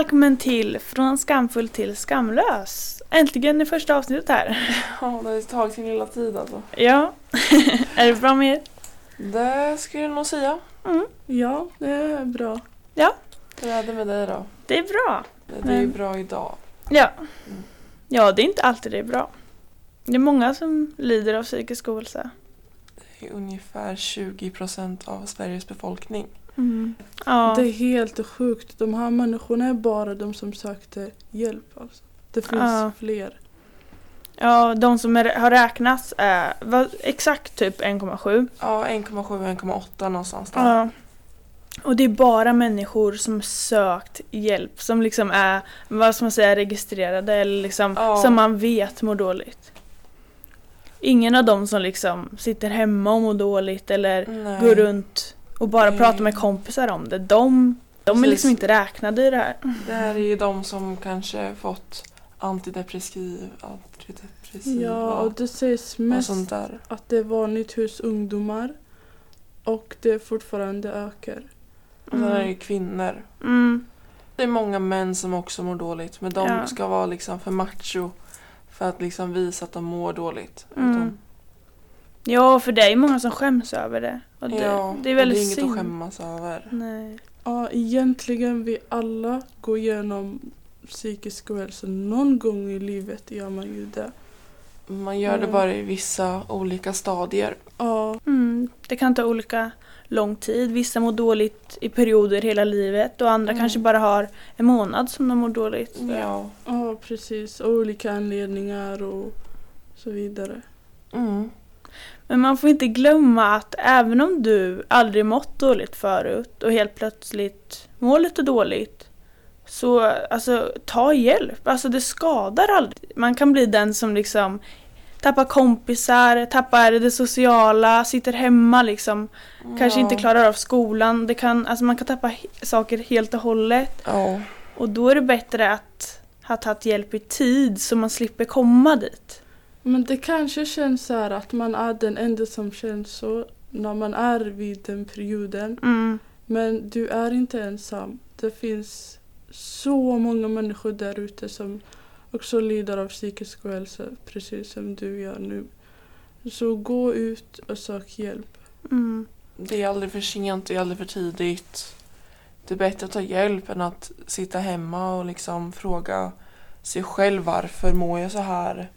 välkommen till Från skamfull till skamlös. Äntligen är första avsnittet här. Ja, det har tagit sin lilla tid alltså. Ja, är det bra med er? Det skulle jag nog säga. Mm. Ja, det är bra. Hur är det med dig då? Det är bra. Det är ju bra idag. Ja. Mm. ja, det är inte alltid det är bra. Det är många som lider av psykisk ohälsa. Det är ungefär 20% av Sveriges befolkning. Mm. Ja. Det är helt sjukt. De här människorna är bara de som sökte hjälp. Alltså. Det finns Ja. fler. ja, de som är, har räknats är vad, exakt typ 1,7. Ja, 1,7-1,8 någonstans där. Ja. Och det är bara människor som sökt hjälp som liksom är, vad ska man säga, registrerade eller liksom Ja. som man vet mår dåligt. Ingen av dem som liksom sitter hemma och mår dåligt eller Nej. går runt och bara Nej. pratar med kompisar om det. De, de är liksom inte räknade i det här. Det här är ju de som kanske fått antidepressiv, antidepressiva Ja, och det sägs mest sånt där. att det är vanligt hos ungdomar. Och det fortfarande ökar. Och sen är det ju kvinnor. Mm. Det är många män som också mår dåligt men de Ja. ska vara liksom för macho för att liksom visa att de mår dåligt. Mm. Utan, Ja, för det är ju många som skäms över det. Och det, ja, det är väldigt och det är inget synd. att skämmas över. Nej. Ja, egentligen vi alla går igenom psykisk ohälsa. Någon gång i livet gör man ju det. Man gör det bara i vissa olika stadier. Ja, Mm. Det kan ta olika lång tid. Vissa mår dåligt i perioder hela livet och andra Mm. kanske bara har en månad som de mår dåligt. Ja. ja precis. Och olika anledningar och så vidare. Mm. Men man får inte glömma att även om du aldrig mått dåligt förut och helt plötsligt mår lite dåligt så alltså ta hjälp. Alltså det skadar aldrig. Man kan bli den som liksom tappar kompisar, tappar det sociala, sitter hemma liksom. Kanske ja. inte klarar av skolan. Det kan, alltså man kan tappa saker helt och hållet. Ja. Och då är det bättre att ha tagit hjälp i tid så man slipper komma dit. Men det kanske känns så här att man är den enda som känns så när man är vid den perioden. Mm. Men du är inte ensam. Det finns så många människor där ute som också lider av psykisk ohälsa precis som du gör nu. Så gå ut och sök hjälp. Mm. Det är aldrig för sent, det är aldrig för tidigt. Det är bättre att ta hjälp än att sitta hemma och liksom fråga sig själv varför mår jag så här?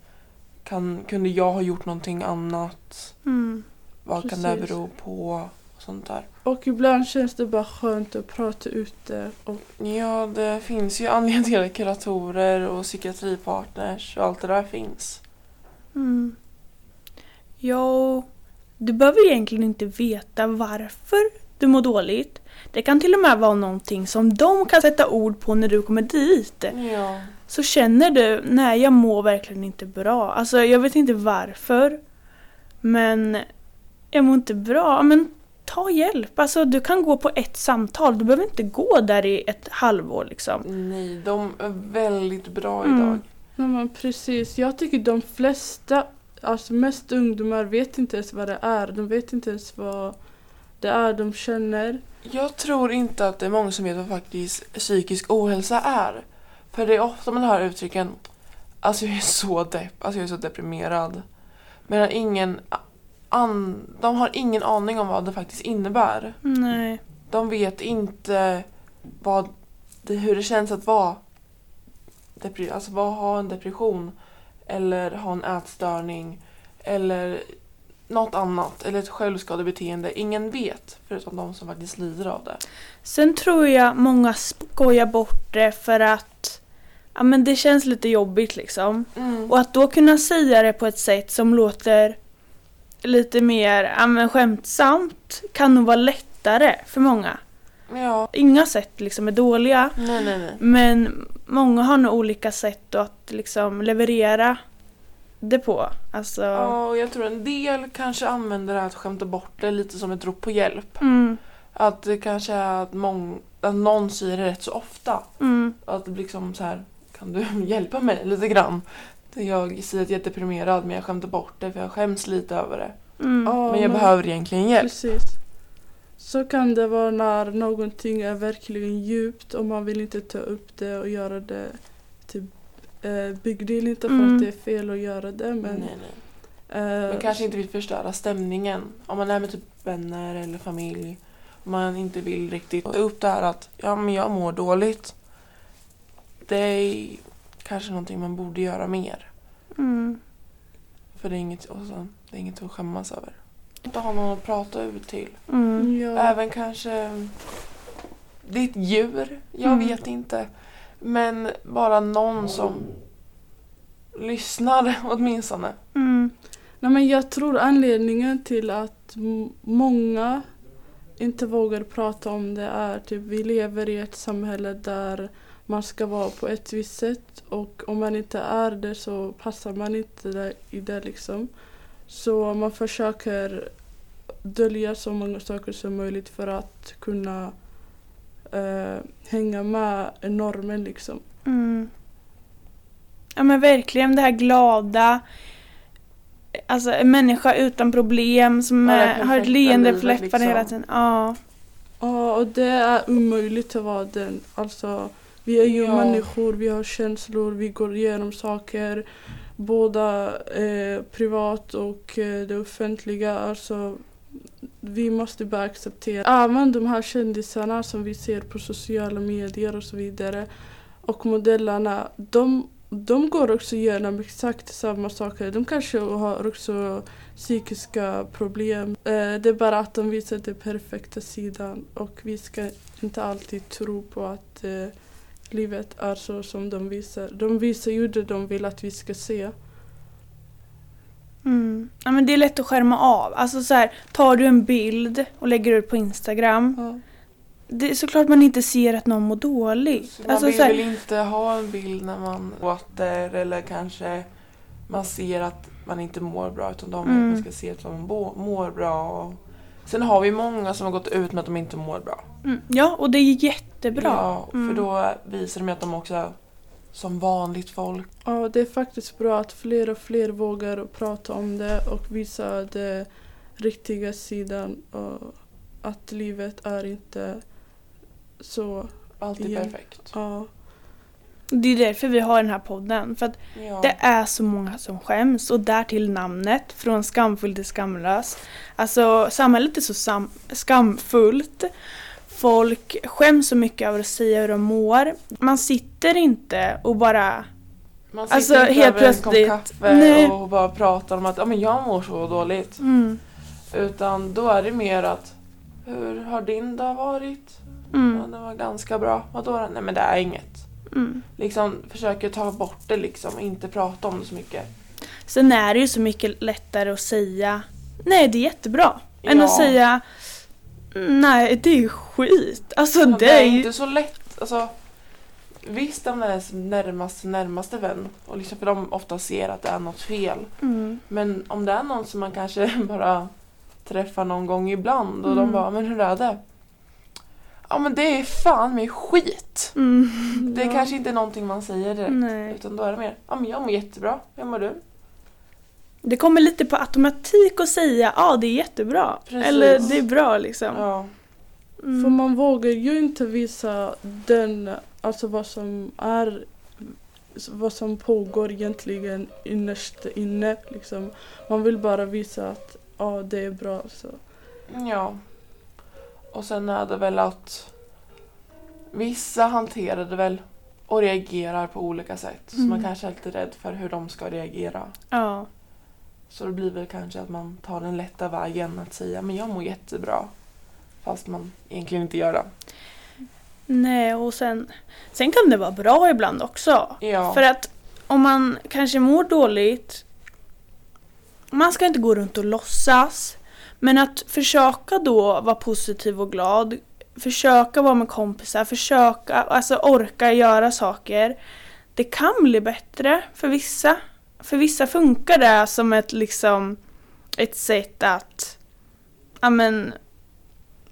Kan, kunde jag ha gjort någonting annat? Mm. Vad kan det Precis. bero på? Och sånt där. Och ibland känns det bara skönt att prata ut det. Och Ja, det finns ju anledningar till att kuratorer och psykiatripartners och allt det där finns. Mm. Jo, du behöver egentligen inte veta varför du mår dåligt. Det kan till och med vara någonting som de kan sätta ord på när du kommer dit. Ja. Så känner du, nej jag mår verkligen inte bra. Alltså jag vet inte varför. Men jag mår inte bra. Men ta hjälp. Alltså du kan gå på ett samtal. Du behöver inte gå där i ett halvår liksom. Nej, de är väldigt bra Mm. idag. Ja, men precis. Jag tycker de flesta, alltså mest ungdomar, vet inte ens vad det är. De vet inte ens vad det är de känner. Jag tror inte att det är många som vet vad faktiskt psykisk ohälsa är. För det är ofta man hör uttrycken Alltså jag är så depp, alltså jag är så deprimerad. Medan ingen an, de har ingen aning om vad det faktiskt innebär. Nej. De vet inte vad det, hur det känns att vara depri, alltså vad, ha en depression eller ha en ätstörning eller något annat eller ett självskadebeteende. Ingen vet förutom de som faktiskt lider av det. Sen tror jag många skojar bort det för att ja, men det känns lite jobbigt liksom. Mm. Och att då kunna säga det på ett sätt som låter lite mer ja, men skämtsamt kan nog vara lättare för många. Ja, Inga sätt liksom är dåliga nej nej nej. men många har nog olika sätt att liksom leverera det på. Alltså, Ja, och jag tror en del kanske använder det här att skämta bort det lite som ett rop på hjälp. mm, Att det kanske är att, mång, att någon säger det rätt så ofta. mm, Att det blir liksom så här, kan du hjälpa mig lite grann? Jag säger att jag är deprimerad men jag skämtar bort det för jag skäms lite över det. mm. Ja, Men jag behöver egentligen hjälp. Precis. Så kan det vara när någonting är verkligen djupt och man vill inte ta upp det och göra det till eh, big deal. Inte för Mm. att det är fel att göra det men, nej, nej. eh, Man kanske inte vill förstöra stämningen. Om man är med typ vänner eller familj. Om man inte vill riktigt ta upp det här att ja, men jag mår dåligt. Det är kanske någonting man borde göra mer. Mm. För det är inget, och så, det är inget att skämmas över. Inte ha någon att prata ut till. Mm. ja. Även kanske ditt djur. Jag Mm. vet inte. Men bara någon som lyssnar åtminstone. Mm. Nej, men jag tror anledningen till att många inte vågar prata om det är typ vi lever i ett samhälle där man ska vara på ett visst sätt och om man inte är det så passar man inte där, i det liksom. Så man försöker dölja så många saker som möjligt för att kunna eh, hänga med normen liksom. Mm. Ja men verkligen det här glada. Alltså en människa utan problem som Ja, eh, har ett leende på läpparna hela liksom. tiden. Ja. Ja, och det är omöjligt att vara den. Alltså, vi är ju Ja. människor, vi har känslor, vi går igenom saker. Båda eh, privat och eh, det offentliga. Alltså, vi måste bara acceptera. Även de här kändisarna som vi ser på sociala medier och så vidare. Och modellerna, de, de går också igenom exakt samma saker. De kanske har också psykiska problem. Eh, det är bara att de visar den perfekta sidan och vi ska inte alltid tro på att eh, livet är så som de visar. De visar ju det de vill att vi ska se. Mm. ja men det är lätt att skärma av. Alltså så här, tar du en bild och lägger ut på Instagram. Ja. Det är såklart man inte ser att någon mår dåligt. Man Alltså, vill så här, väl inte ha en bild när man gråter eller kanske man ser att man inte mår bra utan de Mm. man ska se att de bo- mår bra. Sen har vi många som har gått ut med att de inte mår bra. mm, ja och det är jättebra. Ja, för Mm. då visar de att de också är som vanligt folk. Ja, det är faktiskt bra att fler och fler vågar prata om det och visa den riktiga sidan. Och att livet är inte så... Alltid Igen. perfekt. Ja, Det är därför vi har den här podden. För att Ja. Det är så många som skäms och därtill namnet från skamfull till skamlös. Alltså samhället är så sam- skamfullt. Folk skäms så mycket över att säga hur de mår. Man sitter inte och bara Man sitter alltså, inte helt över en kopp plötsligt- kaffe Nej. och bara pratar om att ja, men jag mår så dåligt. mm, Utan då är det mer att hur har din dag varit? Ja, mm, den var ganska bra. Vadå då? Nej men det är inget. mm. Liksom försöker ta bort det liksom, inte prata om det så mycket. Sen är det ju så mycket lättare att säga nej det är jättebra. Än Ja. att säga nej det är skit. Alltså Ja, det är ju... inte så lätt. Alltså, visst om det är ens närmaste, närmaste vän och liksom för de ofta ser att det är något fel. Mm, Men om det är någon som man kanske bara träffar någon gång ibland och Mm. de bara men hur är det? Ja men det är fan med skit. mm, Det är Ja. kanske inte är någonting man säger direkt. nej. Utan då är det mer, ja men jag mår jättebra. Hur mår du? Det kommer lite på automatik att säga ja det är jättebra. Precis. Eller det är bra liksom. Ja. Mm. För man vågar ju inte visa den, alltså vad som är vad som pågår egentligen innerst inne. Liksom. Man vill bara visa att ja, det är bra. Så. Ja. Och sen är det väl att vissa hanterar det väl och reagerar på olika sätt. Så Mm. man kanske är lite rädd för hur de ska reagera. Ja. Så det blir väl kanske att man tar den lätta vägen att säga men jag mår jättebra. Fast man egentligen inte gör det. Nej och sen, sen kan det vara bra ibland också. Ja. För att om man kanske mår dåligt man ska inte gå runt och låtsas. Men att försöka då vara positiv och glad. Försöka vara med kompisar, försöka alltså orka göra saker. Det kan bli bättre för vissa. För vissa funkar det som ett liksom ett sätt att ja men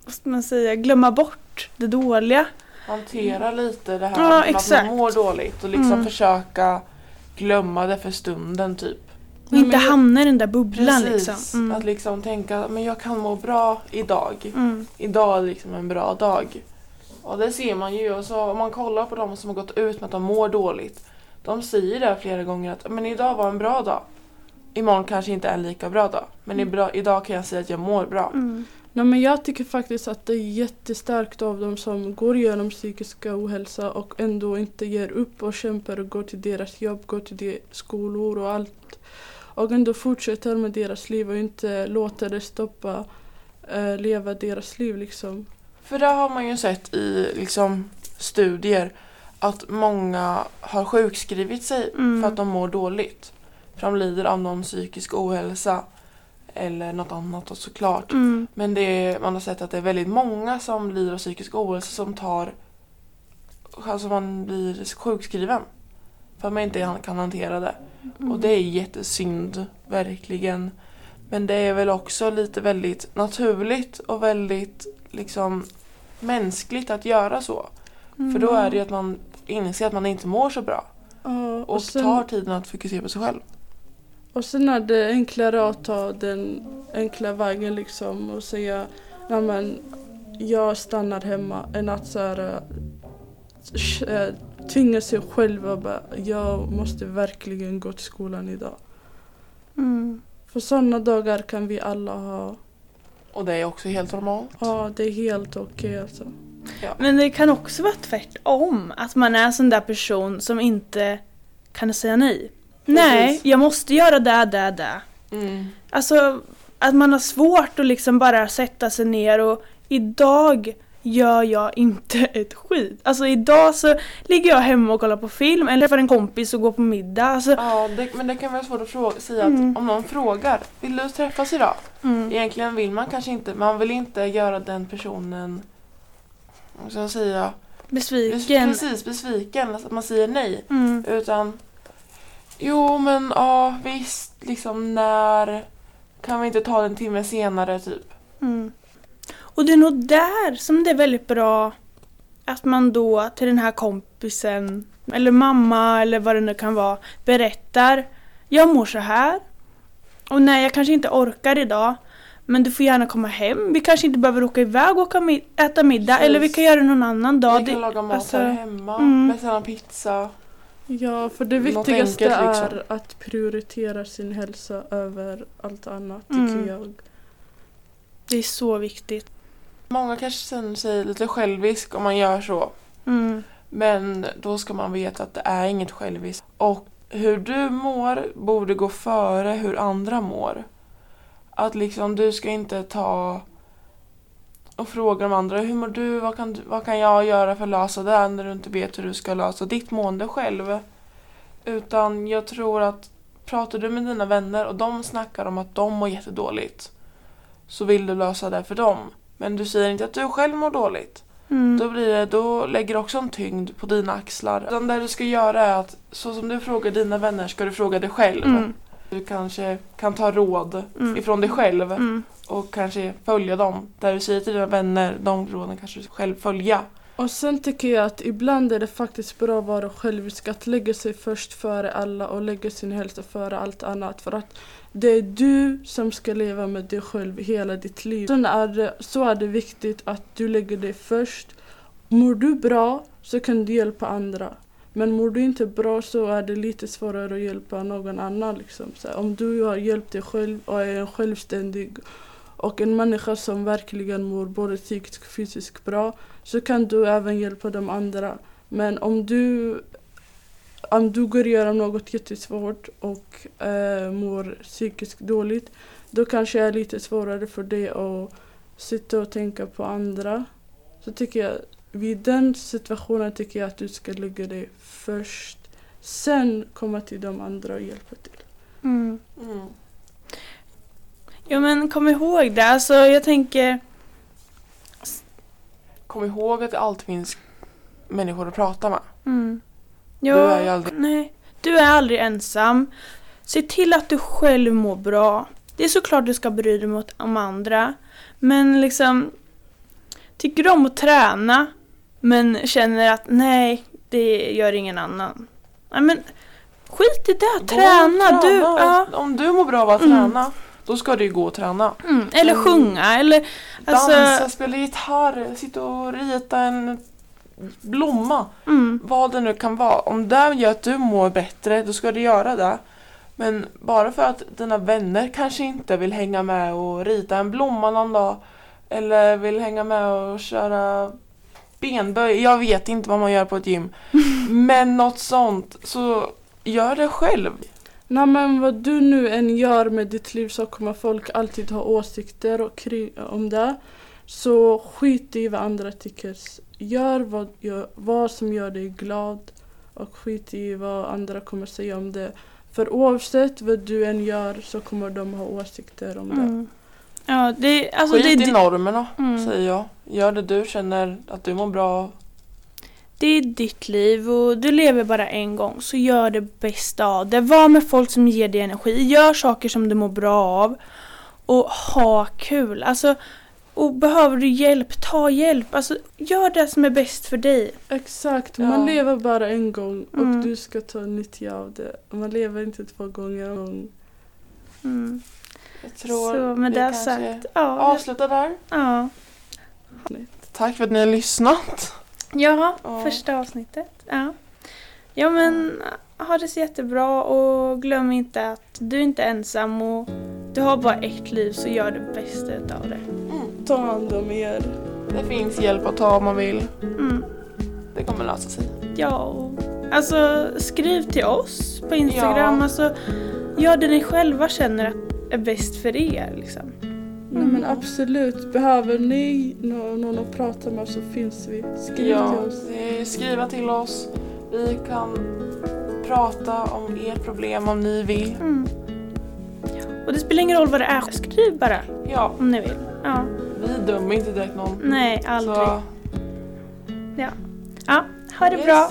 vad ska man säga, glömma bort det dåliga. Hantera lite det här Ja, att man mår dåligt och liksom Mm. försöka glömma det för stunden typ. Och inte men hamna i den där bubblan Precis, liksom. Mm. att liksom tänka men jag kan må bra idag. Mm. Idag är liksom en bra dag. Och det ser man ju. Och så om man kollar på de som har gått ut med att de mår dåligt. De säger det flera gånger att men idag var en bra dag. Imorgon kanske inte är en lika bra dag. Men bra, idag kan jag säga att jag mår bra. Mm. Nej, men jag tycker faktiskt att det är jättestarkt av dem som går igenom psykiska ohälsa och ändå inte ger upp och kämpar och går till deras jobb, går till de skolor och allt. Och ändå fortsätter med deras liv och inte låter det stoppa eh, leva deras liv liksom. För det har man ju sett i liksom, studier att många har sjukskrivit sig Mm. för att de mår dåligt. För de lider av någon psykisk ohälsa eller något annat såklart. Mm. Men det är, man har sett att det är väldigt många som lider av psykisk ohälsa som tar Alltså man blir sjukskriven. För att man inte kan hantera det. Mm. Och det är jättesynd, verkligen. Men det är väl också lite väldigt naturligt och väldigt liksom mänskligt att göra så. För då är det ju att man inser att man inte mår så bra. Ja, Och, och, sen, tar tiden att fokusera på sig själv. och sen är det enklare att ta den enkla vägen liksom och säga Nej men jag stannar hemma än att så här, eh, tvinga sig själv och bara jag måste verkligen gå till skolan idag. Mm. För sådana dagar kan vi alla ha. Och det är också helt normalt. Ja, det är helt okej alltså. Men det kan också vara tvärtom. Att man är en sån där person som inte kan säga nej. Nej, jag måste göra det, det, det. Mm. Alltså att man har svårt att liksom bara sätta sig ner och idag gör jag inte ett skit. Alltså idag så ligger jag hemma och kollar på film eller träffar en kompis och går på middag. Alltså, Ja, det, men det kan vara svårt att fråga, säga Mm. att om någon frågar Vill du träffas idag? mm, Egentligen vill man kanske inte, man vill inte göra den personen ska jag säga, besviken. precis besviken, alltså att man säger nej. Mm, Utan Jo men ja visst, liksom när kan vi inte ta den en timme senare typ? mm. Och det är nog där som det är väldigt bra att man då till den här kompisen eller mamma eller vad det nu kan vara berättar Jag mår så här och nej jag kanske inte orkar idag men du får gärna komma hem. Vi kanske inte behöver åka iväg och åka mi- äta middag Precis. eller vi kan göra det någon annan dag. vi kan Det- laga mat alltså, här hemma, mm. beställa en pizza. Ja, för det viktigaste enkelt, liksom. är att prioritera sin hälsa över allt annat tycker Mm. jag. det är så viktigt. Många kanske känner sig lite självisk om man gör så. Mm. Men då ska man veta att det är inget själviskt. Och hur du mår borde gå före hur andra mår. Att liksom du ska inte ta och fråga de andra hur mår du, vad kan, vad kan jag göra för att lösa det när du inte vet hur du ska lösa ditt mående själv. Utan jag tror att pratar du med dina vänner och de snackar om att de mår jättedåligt så vill du lösa det för dem. Men du säger inte att du själv mår dåligt. Mm. Då, blir det, då lägger du också en tyngd på dina axlar. Utan det du ska göra är att så som du frågar dina vänner ska du fråga dig själv. Mm. Du kanske kan ta råd Mm. ifrån dig själv Mm. och kanske följa dem. Där du säger till dina vänner, de råden kanske du själv följa. Och sen tycker jag att ibland är det faktiskt bra att vara självisk, att lägga sig först före alla och lägga sin hälsa före allt annat. För att det är du som ska leva med dig själv hela ditt liv. Sen är det, så är det viktigt att du lägger dig först. Mår du bra så kan du hjälpa andra. Men mår du inte bra så är det lite svårare att hjälpa någon annan. Liksom. Så här, om du har hjälpt dig själv och är en självständig och en människa som verkligen mår både psykiskt och fysiskt bra så kan du även hjälpa de andra. Men om du, om du går igenom något jättesvårt och eh, mår psykiskt dåligt då kanske det är lite svårare för dig att sitta och tänka på andra. Så tycker jag, vid den situationen tycker jag att du ska lägga dig först. Sen komma till de andra och hjälpa till. Mm. Mm. Ja men kom ihåg det, alltså jag tänker Kom ihåg att det alltid finns människor att prata med. mm. Du ja, är ju aldrig- nej, du är aldrig ensam. Se till att du själv mår bra. Det är såklart du ska bry dig mot, om andra. Men liksom Tycker du om att träna men känner att nej, det gör ingen annan. Nej, men Skit i det, och träna. Du, ja. Om du mår bra av att Mm. träna, då ska du ju gå och träna. mm. Eller Mm. sjunga, eller alltså... Dansa, spela gitarr, sitta och rita en blomma. Mm. Vad det nu kan vara. Om det gör att du mår bättre, då ska du göra det. Men bara för att dina vänner kanske inte vill hänga med och rita en blomma någon dag. Eller vill hänga med och köra benböj. Jag vet inte vad man gör på ett gym. Men något sånt. Så gör det själv. Nej men vad du nu än gör med ditt liv så kommer folk alltid ha åsikter och om det. Så skit i vad andra tycker. Gör vad, gör vad som gör dig glad och skit i vad andra kommer säga om det. För oavsett vad du än gör så kommer de ha åsikter om det. Mm. Ja, det, alltså Skit det, i normerna, Mm. säger jag. Gör det du känner att du mår bra av. det är ditt liv och du lever bara en gång så gör det bästa av det. Var med folk som ger dig energi. Gör saker som du mår bra av. Och ha kul. Alltså, och behöver du hjälp, ta hjälp. Alltså, gör det som är bäst för dig. Exakt, Ja. man lever bara en gång och Mm. du ska ta nytta av det. Man lever inte två gånger. Mm. Jag tror Så med vi det sagt, ja. avslutar där. Ja, Tack för att ni har lyssnat. ja Ja. första avsnittet. Ja. ja, men ha det så jättebra och glöm inte att du är inte ensam och du har bara ett liv så gör det bästa utav det. Mm. Ta hand om er. Det finns hjälp att ta om man vill. Mm. Det kommer lösa sig. Ja, alltså skriv till oss på Instagram. Ja. Alltså, gör det ni själva känner att är bäst för er. Liksom. Nej men absolut, behöver ni nå- någon att prata med så finns vi. Skriv Ja, till oss. det är skriva till oss. Vi kan prata om ert problem om ni vill. Mm. Och det spelar ingen roll vad det är, skriv bara Ja, om ni vill. Ja. vi dömer inte direkt någon. Nej, aldrig. Så, Ja, ha det yes. bra.